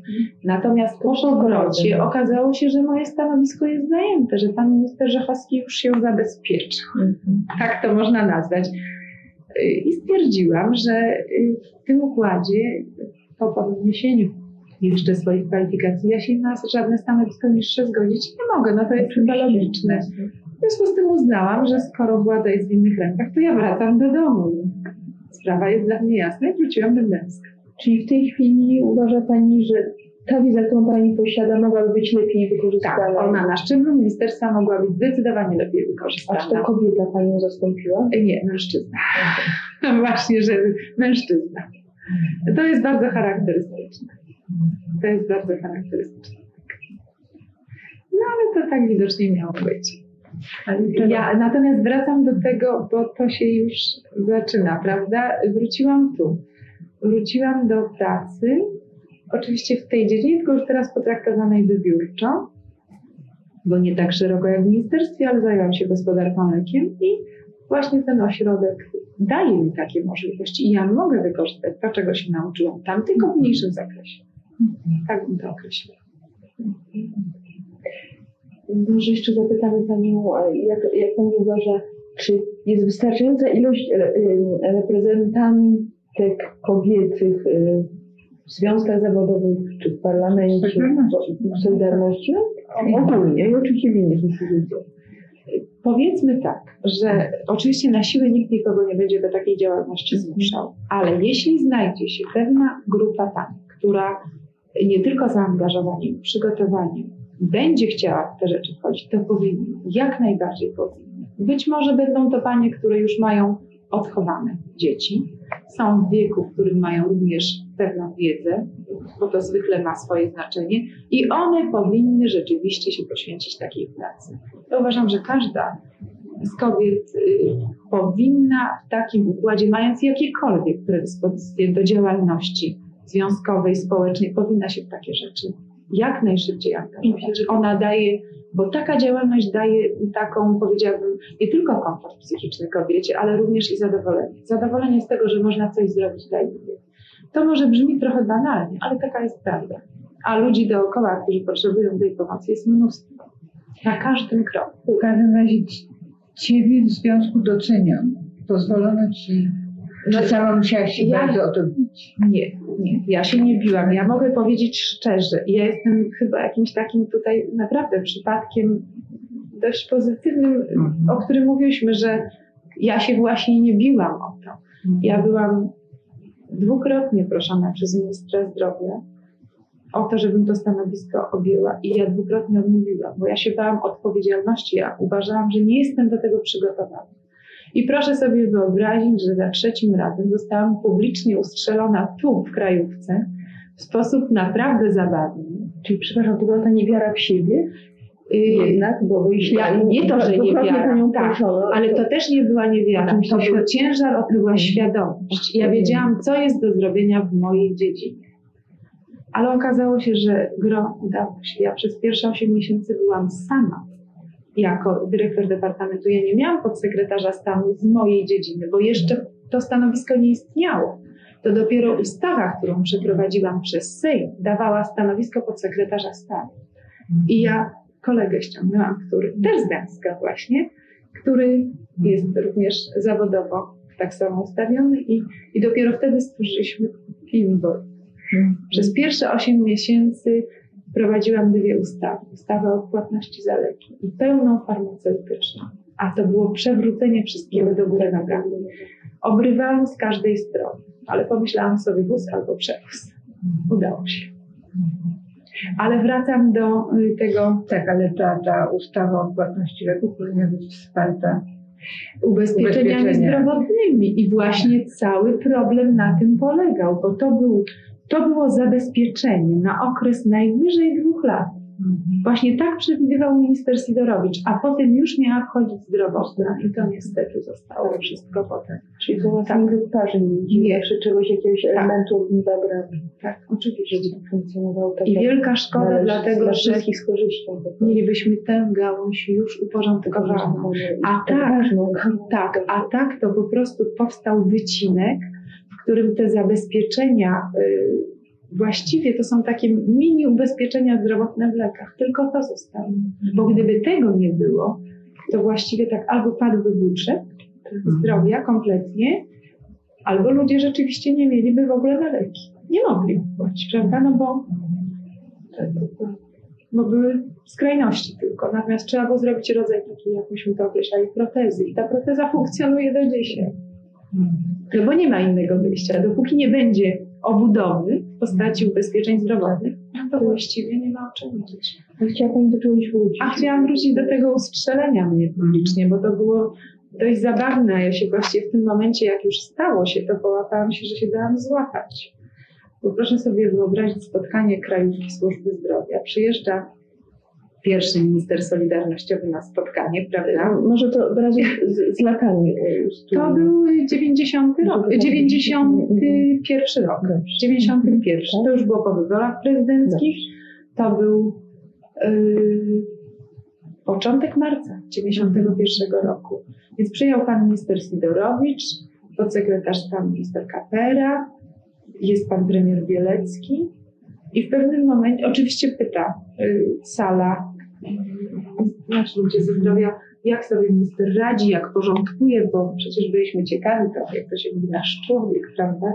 Natomiast po powrocie okazało się, że moje stanowisko jest zajęte, że pan minister Żachowski już się zabezpieczył. Tak to można nazwać. Y, I stwierdziłam, że y, w tym układzie, po podniesieniu jeszcze swoich kwalifikacji, ja się na żadne stanowisko niższe zgodzić nie mogę. No to jest chyba logiczne. W związku z tym uznałam, że skoro władza jest w innych rękach, to ja wracam do domu. Sprawa jest dla mnie jasna i wróciłam do Gdańska. Czyli w tej chwili uważa Pani, że ta wiedza, którą Pani posiada, mogłaby być lepiej wykorzystana? Tak, ona na szczeblu ministerstwa mogła być zdecydowanie lepiej A czy to wykorzystana. kobieta Panią zastąpiła? Nie, mężczyzna. Właśnie, że mężczyzna. To jest bardzo charakterystyczne. To jest bardzo charakterystyczne. No ale to tak widocznie miało być. Ja natomiast wracam do tego, bo to się już zaczyna, prawda? Wróciłam tu. Wróciłam do pracy, oczywiście w tej dziedzinie, tylko już teraz potraktowanej wybiórczo, bo nie tak szeroko jak w ministerstwie, ale zajęłam się gospodarką lekiem i właśnie ten ośrodek daje mi takie możliwości i ja mogę wykorzystać to, czego się nauczyłam tam, tylko w mniejszym zakresie. Tak bym to określiła. Może jeszcze zapytamy Panią, a jak, jak Pani uważa, czy jest wystarczająca ilość re, em, reprezentantek kobiecych e, w związkach zawodowych, czy w parlamencie, Solidarności. w Solidarności? No, ogólnie i oczywiście w innych instytucjach. Powiedzmy tak, że oczywiście na siłę nikt nikogo nie będzie do takiej działalności zmuszał, ale jeśli znajdzie się pewna grupa pań, która nie tylko zaangażowaniem, przygotowaniem będzie chciała w te rzeczy wchodzić, to powinni, jak najbardziej powinni. Być może będą to panie, które już mają odchowane dzieci, są w wieku, w którym mają również pewną wiedzę, bo to zwykle ma swoje znaczenie i one powinny rzeczywiście się poświęcić takiej pracy. Ja uważam, że każda z kobiet y, powinna w takim układzie, mając jakiekolwiek predyspozycje do działalności związkowej, społecznej, powinna się w takie rzeczy jak najszybciej angażować. Ona daje, bo taka działalność daje taką, powiedziałabym, nie tylko komfort psychiczny kobiecie, ale również i zadowolenie. Zadowolenie z tego, że można coś zrobić dla innych. To może brzmi trochę banalnie, ale taka jest prawda. A ludzi dookoła, którzy potrzebują tej pomocy, jest mnóstwo. Na każdym kroku. W każdym razie ci- Ciebie w związku doceniam. Pozwolono Ci, że sama musiałaś się Ja- bardzo o to bić. Nie, nie, ja się nie biłam. Ja mogę powiedzieć szczerze, ja jestem chyba jakimś takim tutaj naprawdę przypadkiem dość pozytywnym, Mhm. o którym mówiliśmy, że ja się właśnie nie biłam o to. Ja byłam dwukrotnie proszona przez ministra zdrowia o to, żebym to stanowisko objęła i ja dwukrotnie odmówiłam, bo ja się bałam odpowiedzialności, ja uważałam, że nie jestem do tego przygotowana. I proszę sobie wyobrazić, że za trzecim razem zostałam publicznie ustrzelona tu w krajówce w sposób naprawdę zabawny. Czyli, przepraszam, to była ta niewiara w siebie? Yy, Jednak, bo Ja- nie to, że niewiara, tak, Ale to też nie była niewiara. To był ciężar, to była świadomość. Ja wiedziałam, co jest do zrobienia w mojej dziedzinie. Ale okazało się, że gro udało się. Ja przez pierwsze 8 miesięcy byłam sama. Jako dyrektor departamentu. Ja nie miałam podsekretarza stanu z mojej dziedziny, bo jeszcze to stanowisko nie istniało. To dopiero ustawa, którą przeprowadziłam przez Sejm, dawała stanowisko podsekretarza stanu. I ja kolegę ściągnęłam, który też z Gdańska właśnie, który jest również zawodowo tak samo ustawiony i, i dopiero wtedy stworzyliśmy Filmbor. Przez pierwsze 8 miesięcy prowadziłam dwie ustawy. Ustawę o płatności za leki i pełną farmaceutyczną. A to było przewrócenie wszystkiego do góry nogami. Obrywałam z każdej strony, ale pomyślałam sobie wóz albo przewóz. Udało się. Ale wracam do y, tego Tak, ale ta, ta ustawa o płatności leków powinna być wsparta. ubezpieczeniami Ubezpieczenia. zdrowotnymi. I właśnie cały problem na tym polegał, bo to, był, to było zabezpieczenie na okres najwyżej dwóch lat. Właśnie tak przewidywał minister Sidorowicz, a potem już miała wchodzić zdrowotna i to niestety zostało wszystko potem. Czyli to Tak. tak. wyparzeń ludzi, Nie. czegoś, jakiegoś Tak. elementu brak, Tak, oczywiście. żeby to funkcjonowało tak I wielka szkoda, dlatego dla że z korzyścią. mielibyśmy tę gałąź już uporządkowaną. A tak tak. Tak, a tak to po prostu powstał wycinek, którym te zabezpieczenia, y, właściwie to są takie mini ubezpieczenia zdrowotne w lekach, tylko to zostało. Bo gdyby tego nie było, to właściwie tak albo padłby budżet zdrowia kompletnie, albo ludzie rzeczywiście nie mieliby w ogóle na leki. Nie mogli płacić, prawda? No bo, bo były skrajności tylko. Natomiast trzeba było zrobić rodzaj taki, jak myśmy to określali, protezy. I ta proteza funkcjonuje do dzisiaj. No bo nie ma innego wyjścia. Dopóki nie będzie obudowy w postaci ubezpieczeń zdrowotnych, no to właściwie nie ma o czym mówić. Ale Chciała Pani do czegoś wrócić. A chciałam wrócić do tego ustrzelenia mnie publicznie, bo to było dość zabawne. Ja się właściwie w tym momencie, jak już stało się, to połapałam się, że się dałam złapać. Bo proszę sobie wyobrazić spotkanie krajówki służby zdrowia. Przyjeżdża pierwszy minister solidarnościowy na spotkanie, prawda? Może to od razu z, z latami. e, To był 90 rok, 91 rok. 91. To już było po wyborach prezydenckich. To był yy, początek marca 91 roku. Więc przyjął pan minister Sidorowicz, podsekretarz stanu minister Kapera, jest pan premier Bielecki i w pewnym momencie, oczywiście pyta yy, sala, ludzie ze zdrowia, jak sobie minister radzi, jak porządkuje, bo przecież byliśmy ciekawi trochę, jak to się mówi, nasz człowiek, prawda?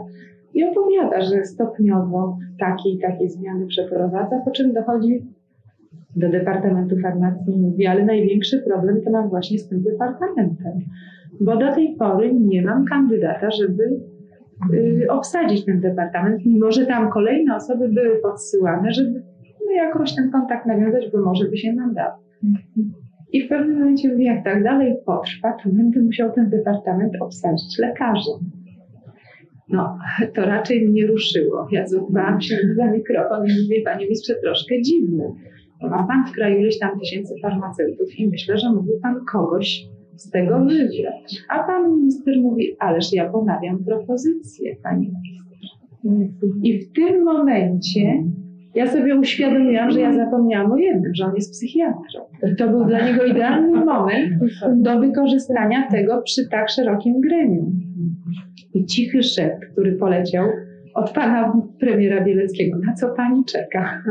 I opowiada, że stopniowo takie i takie zmiany przeprowadza, po czym dochodzi do Departamentu Farmacji i mówi, ale największy problem to mam właśnie z tym departamentem, bo do tej pory nie mam kandydata, żeby y, obsadzić ten departament, mimo że tam kolejne osoby były podsyłane, żeby no, jakoś ten kontakt nawiązać, bo może by się nam dał. I w pewnym momencie mówi, jak tak dalej potrwa, to będę musiał ten departament obsadzić lekarzem. No, to raczej mnie ruszyło. Ja złapałam się za mikrofon i mówię, panie ministrze, troszkę dziwne. Bo Ma pan w kraju ileś tam tysięcy farmaceutów i myślę, że mógłby pan kogoś z tego wybrać. A pan minister mówi, ależ ja ponawiam propozycję, pani minister. I w tym momencie ja sobie uświadomiłam, że ja zapomniałam o jednym, że on jest psychiatrą. To był dla niego idealny moment do wykorzystania tego przy tak szerokim gremium. I cichy szept, który poleciał od pana premiera Bieleckiego, na co pani czeka?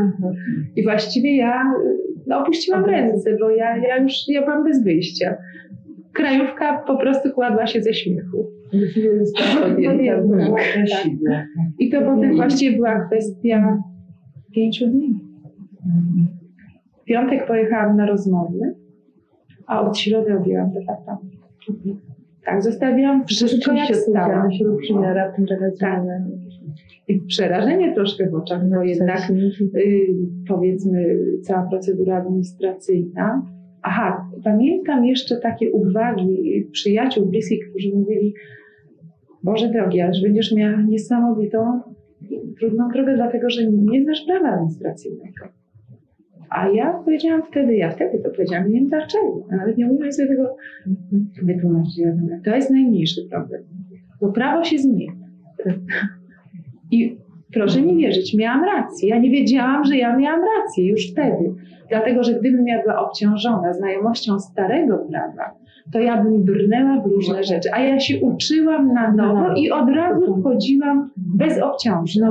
I właściwie ja no, opuściłam ręce, bo ja, ja już ja byłam bez wyjścia. Krajówka po prostu kładła się ze śmiechu. Tak. I to potem właściwie była kwestia pięciu dni. W piątek pojechałam na rozmowy, a od środy objęłam departament. Tak, zostawiłam wszystko jak się przymiara raptem taka zmiana. I przerażenie troszkę w oczach, bo jednak y, powiedzmy cała procedura administracyjna. Aha, pamiętam jeszcze takie uwagi przyjaciół bliskich, którzy mówili, Boże drogi, ależ będziesz miała niesamowitą, trudną drogę, dlatego że nie znasz prawa administracyjnego. A ja powiedziałam wtedy, ja wtedy to powiedziałam, nie wiem dlaczego, nawet nie umiem sobie tego wytłumaczyć. Mówię, To jest najmniejszy problem, bo prawo się zmienia. I Proszę mi wierzyć, miałam rację. Ja nie wiedziałam, że ja miałam rację już wtedy. Dlatego, że gdybym ja była obciążona znajomością starego prawa, to ja bym brnęła w różne rzeczy. A ja się uczyłam na nowo i od razu wchodziłam bez obciążeń.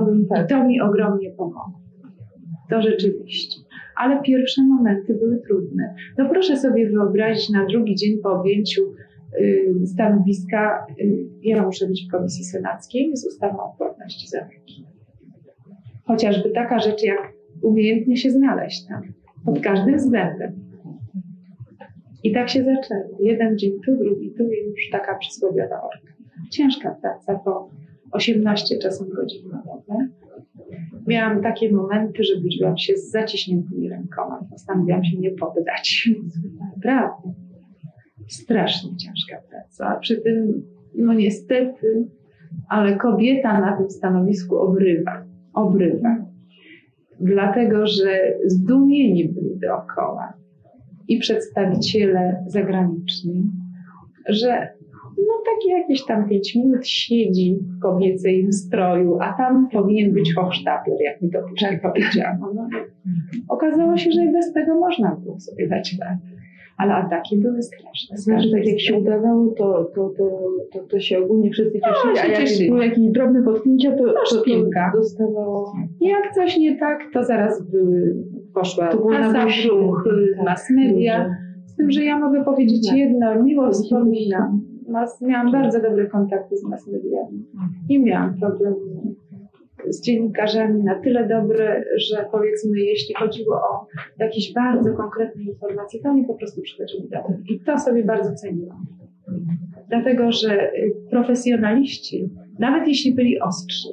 I to mi ogromnie pomogło. To rzeczywiście. Ale pierwsze momenty były trudne. No proszę sobie wyobrazić na drugi dzień po objęciu y, stanowiska, y, ja muszę być w komisji senackiej z ustawą o płatności za leki. Chociażby taka rzecz, jak umiejętnie się znaleźć tam, pod każdym względem. I tak się zaczęło. Jeden dzień tu, drugi tu i już taka przysłowiowa orka. Ciężka praca, po 18 czasem godzin na dobę. Miałam takie momenty, że budziłam się z zaciśniętymi rękoma. Postanowiłam się nie poddać. Naprawdę. Strasznie ciężka praca. A przy tym, no niestety, ale kobieta na tym stanowisku obrywa. Obrywa. Dlatego, że zdumieni byli dookoła i przedstawiciele zagraniczni, że no takie jakieś tam pięć minut siedzi w kobiecej stroju, a tam powinien być hochsztapler, jak mi to później powiedziano. No, okazało się, że i bez tego można było sobie dać radę. Ale ataki były straszne. Znaczy, tak jak się udawało, to, to, to, to, to się ogólnie wszyscy cieszyli, się a jak cieszyli. były jakieś drobne potknięcia, to, to, to dostawało... Jak coś nie tak, to zaraz były, poszła To ruch, tak, mass media. Z tym, że ja mogę powiedzieć Tak. jedno, miło wspominam. Mas, miałam bardzo dobre kontakty z mass mediami. Nie miałam problemu z dziennikarzami na tyle dobre, że powiedzmy, jeśli chodziło o jakieś bardzo konkretne informacje, to oni po prostu przychodzili do mnie. I to sobie bardzo ceniłam. Dlatego, że y, profesjonaliści, nawet jeśli byli ostrzy,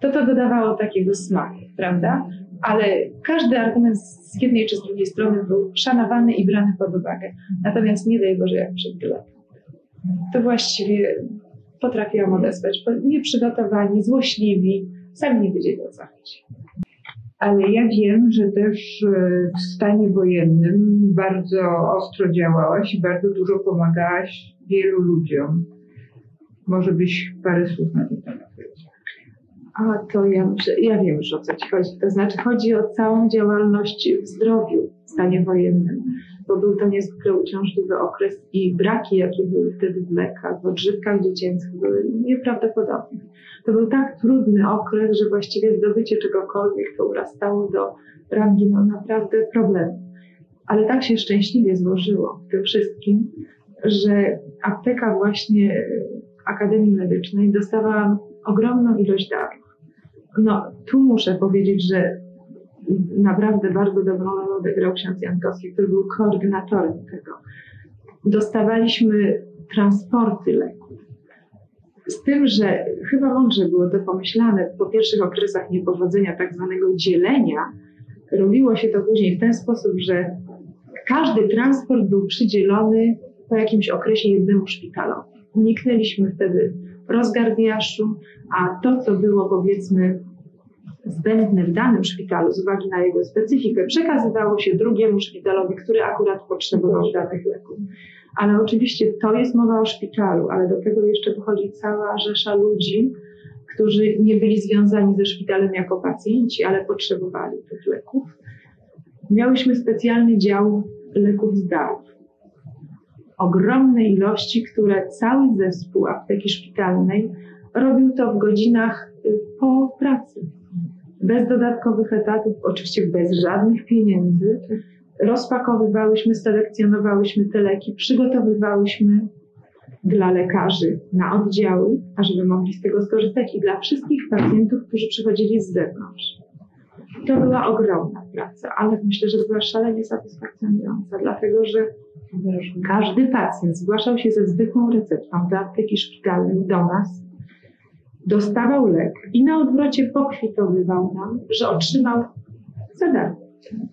to to dodawało takiego smaku, prawda? Ale każdy argument z jednej czy z drugiej strony był szanowany i brany pod uwagę. Natomiast nie daj Boże, jak przed biletem. To właściwie potrafiłam odesłać. bo Nieprzygotowani, złośliwi, sami nie wiedzieli o co chodzi. Ale ja wiem, że też e, w stanie wojennym bardzo ostro działałaś i bardzo dużo pomagałaś wielu ludziom. Może byś parę słów na ten temat A to ja, ja wiem już o co ci chodzi. To znaczy chodzi o całą działalność w zdrowiu w stanie wojennym, bo był to niezwykle uciążliwy okres i braki, jakie były wtedy w lekach, w odżywkach dziecięcych były nieprawdopodobne. To był tak trudny okres, że właściwie zdobycie czegokolwiek to urastało do rangi no naprawdę problemu. Ale tak się szczęśliwie złożyło w tym wszystkim, że apteka właśnie Akademii Medycznej dostawała ogromną ilość darów. No, tu muszę powiedzieć, że naprawdę bardzo dobrą rolę odegrał ksiądz Jankowski, który był koordynatorem tego. Dostawaliśmy transporty leków. Z tym, że chyba mądrze było to pomyślane po pierwszych okresach niepowodzenia, tak zwanego dzielenia, robiło się to później w ten sposób, że każdy transport był przydzielony po jakimś okresie jednemu szpitalowi. Uniknęliśmy wtedy rozgardiaszu, a to, co było powiedzmy zbędne w danym szpitalu z uwagi na jego specyfikę, przekazywało się drugiemu szpitalowi, który akurat potrzebował danych leków. Ale oczywiście to jest mowa o szpitalu, ale do tego jeszcze dochodzi cała rzesza ludzi, którzy nie byli związani ze szpitalem jako pacjenci, ale potrzebowali tych leków. Miałyśmy specjalny dział leków z darów. Ogromne ilości, które cały zespół apteki szpitalnej robił to w godzinach y, po pracy. Bez dodatkowych etatów, oczywiście bez żadnych pieniędzy. Rozpakowywałyśmy, selekcjonowałyśmy te leki, przygotowywałyśmy dla lekarzy na oddziały, ażeby mogli z tego skorzystać i dla wszystkich pacjentów, którzy przychodzili z zewnątrz. To była ogromna praca, ale myślę, że była szalenie satysfakcjonująca, dlatego że każdy pacjent zgłaszał się ze zwykłą receptą do apteki szpitalnej do nas, dostawał lek i na odwrocie pokwitowywał nam, że otrzymał za.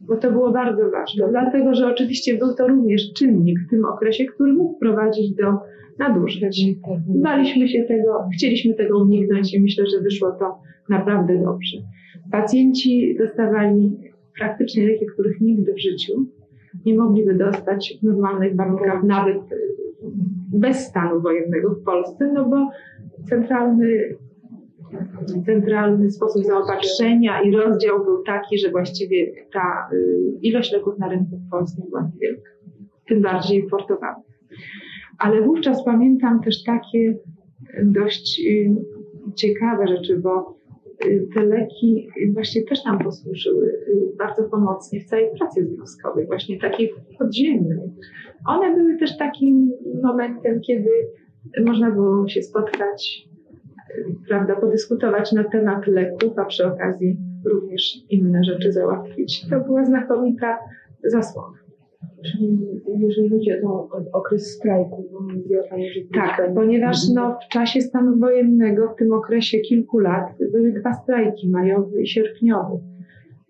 Bo to było bardzo ważne, dlatego że oczywiście był to również czynnik w tym okresie, który mógł prowadzić do nadużyć. Baliśmy się tego, chcieliśmy tego uniknąć i myślę, że wyszło to naprawdę dobrze. Pacjenci dostawali praktycznie leki, których nigdy w życiu nie mogliby dostać w normalnych warunkach, nawet bez stanu wojennego w Polsce, no bo centralny centralny sposób zaopatrzenia i rozdział był taki, że właściwie ta y, ilość leków na rynku w Polsce była niewielka, tym bardziej importowanych. Ale wówczas pamiętam też takie dość y, ciekawe rzeczy, bo te leki właśnie też nam posłużyły bardzo pomocnie w całej pracy związkowej, właśnie takiej podziemnej. One były też takim momentem, kiedy można było się spotkać, prawda, podyskutować na temat leków, a przy okazji również inne rzeczy załatwić. To była znakomita zasłona. Czyli jeżeli chodzi o ten okres strajku, bo mówiła Pani, że Tak, Pani- ponieważ no, w czasie stanu wojennego, w tym okresie kilku lat, były dwa strajki, majowy i sierpniowy.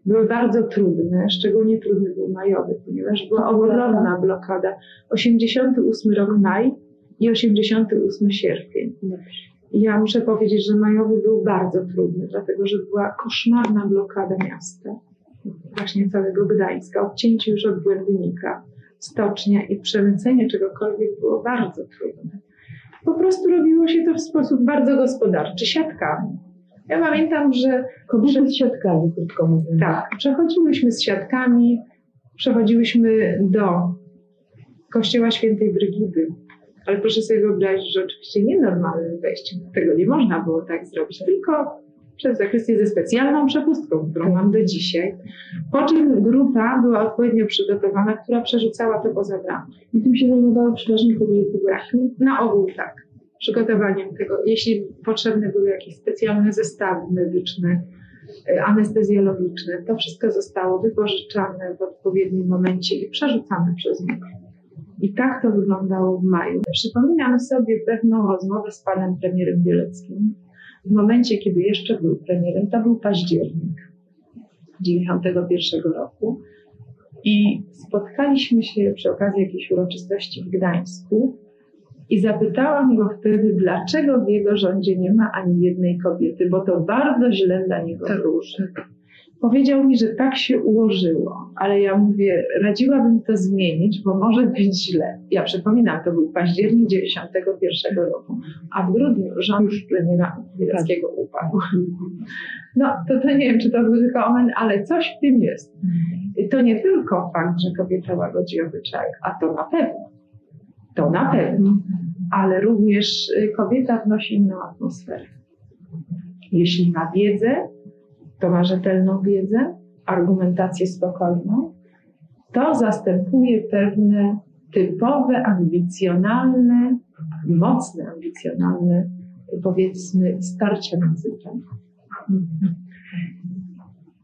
Były bardzo trudne, szczególnie trudny był majowy, ponieważ była ogromna blokada. 88 rok maj i 88 sierpień. I Ja muszę powiedzieć, że majowy był bardzo trudny, dlatego że była koszmarna blokada miasta, właśnie całego Gdańska, odcięcie już od Błędnika, stocznia i przemycenie czegokolwiek było bardzo trudne. Po prostu robiło się to w sposób bardzo gospodarczy, siatkami. Ja pamiętam, że Kobiety z siatkami, krótko mówiąc. tak, przechodziłyśmy z siatkami, przechodziłyśmy do kościoła świętej Brygidy. Ale proszę sobie wyobrazić, że oczywiście nienormalnym wejściem, tego nie można było tak zrobić, tylko przez zakrystię ze specjalną przepustką, którą mam do dzisiaj. Po czym grupa była odpowiednio przygotowana, która przerzucała to poza bramę. I tym się zajmowały przeważnie kobiety właśnie. Na ogół tak. Przygotowaniem tego, jeśli potrzebne były jakieś specjalne zestawy medyczne, y, anestezjologiczne, to wszystko zostało wypożyczane w odpowiednim momencie i przerzucane przez nich. I tak to wyglądało w maju. Przypominam sobie pewną rozmowę z panem premierem Bieleckim. W momencie, kiedy jeszcze był premierem, to był październik 91 roku. I spotkaliśmy się przy okazji jakiejś uroczystości w Gdańsku i zapytałam go wtedy, dlaczego w jego rządzie nie ma ani jednej kobiety, bo to bardzo źle dla niego wróży. Powiedział mi, że tak się ułożyło, ale ja mówię, radziłabym to zmienić, bo może być źle. Ja przypominam, to był październik 91 roku, a w grudniu rząd premiera Bieleckiego upadł. No, to, to nie wiem, czy to był tylko omen, ale coś w tym jest. To nie tylko fakt, że kobieta łagodzi obyczaj, a to na pewno. To na pewno. Ale również y, kobieta wnosi inną atmosferę. Jeśli ma wiedzę, to ma rzetelną wiedzę, argumentację spokojną, to zastępuje pewne typowe, ambicjonalne, mocne, ambicjonalne, powiedzmy, starcia między płciami.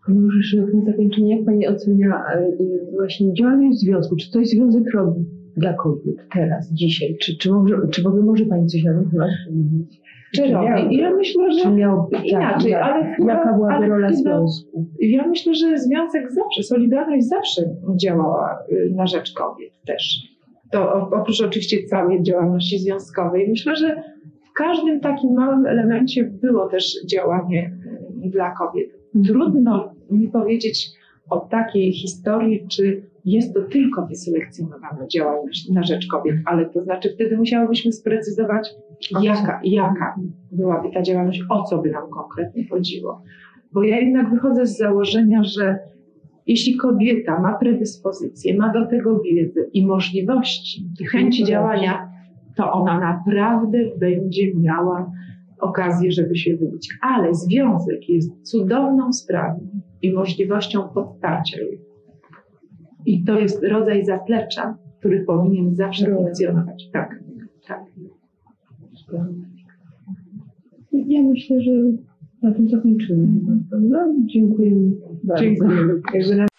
Może jeszcze na zakończenie, jak Pani ocenia e, właśnie działalność związku? Czy coś związek robi dla kobiet teraz, dzisiaj? Czy, czy, może, czy w ogóle może Pani coś na ten temat powiedzieć? Czy miał- robi? I ja myślę, że miał być inaczej, jak- ale chyba- Jaka byłaby ale rola chyba- związku? Ja myślę, że Związek zawsze, Solidarność zawsze działała y, na rzecz kobiet też. To oprócz oczywiście całej działalności związkowej. Myślę, że w każdym takim małym elemencie było też działanie y, dla kobiet. Trudno mi powiedzieć o takiej historii, czy jest to tylko wyselekcjonowana działalność na rzecz kobiet, ale to znaczy wtedy musiałybyśmy sprecyzować, jaka, jaka byłaby ta działalność, o co by nam konkretnie chodziło. Bo ja jednak wychodzę z założenia, że jeśli kobieta ma predyspozycję, ma do tego wiedzę i możliwości, i chęci działania, to ona naprawdę będzie miała okazję, żeby się wybić. Ale związek jest cudowną sprawą i możliwością podparcia jej. I to jest rodzaj zaplecza, który powinien zawsze Rola. funkcjonować. Tak, tak. Ja myślę, że na tym zakończymy. Dziękujemy bardzo. Dziękuję.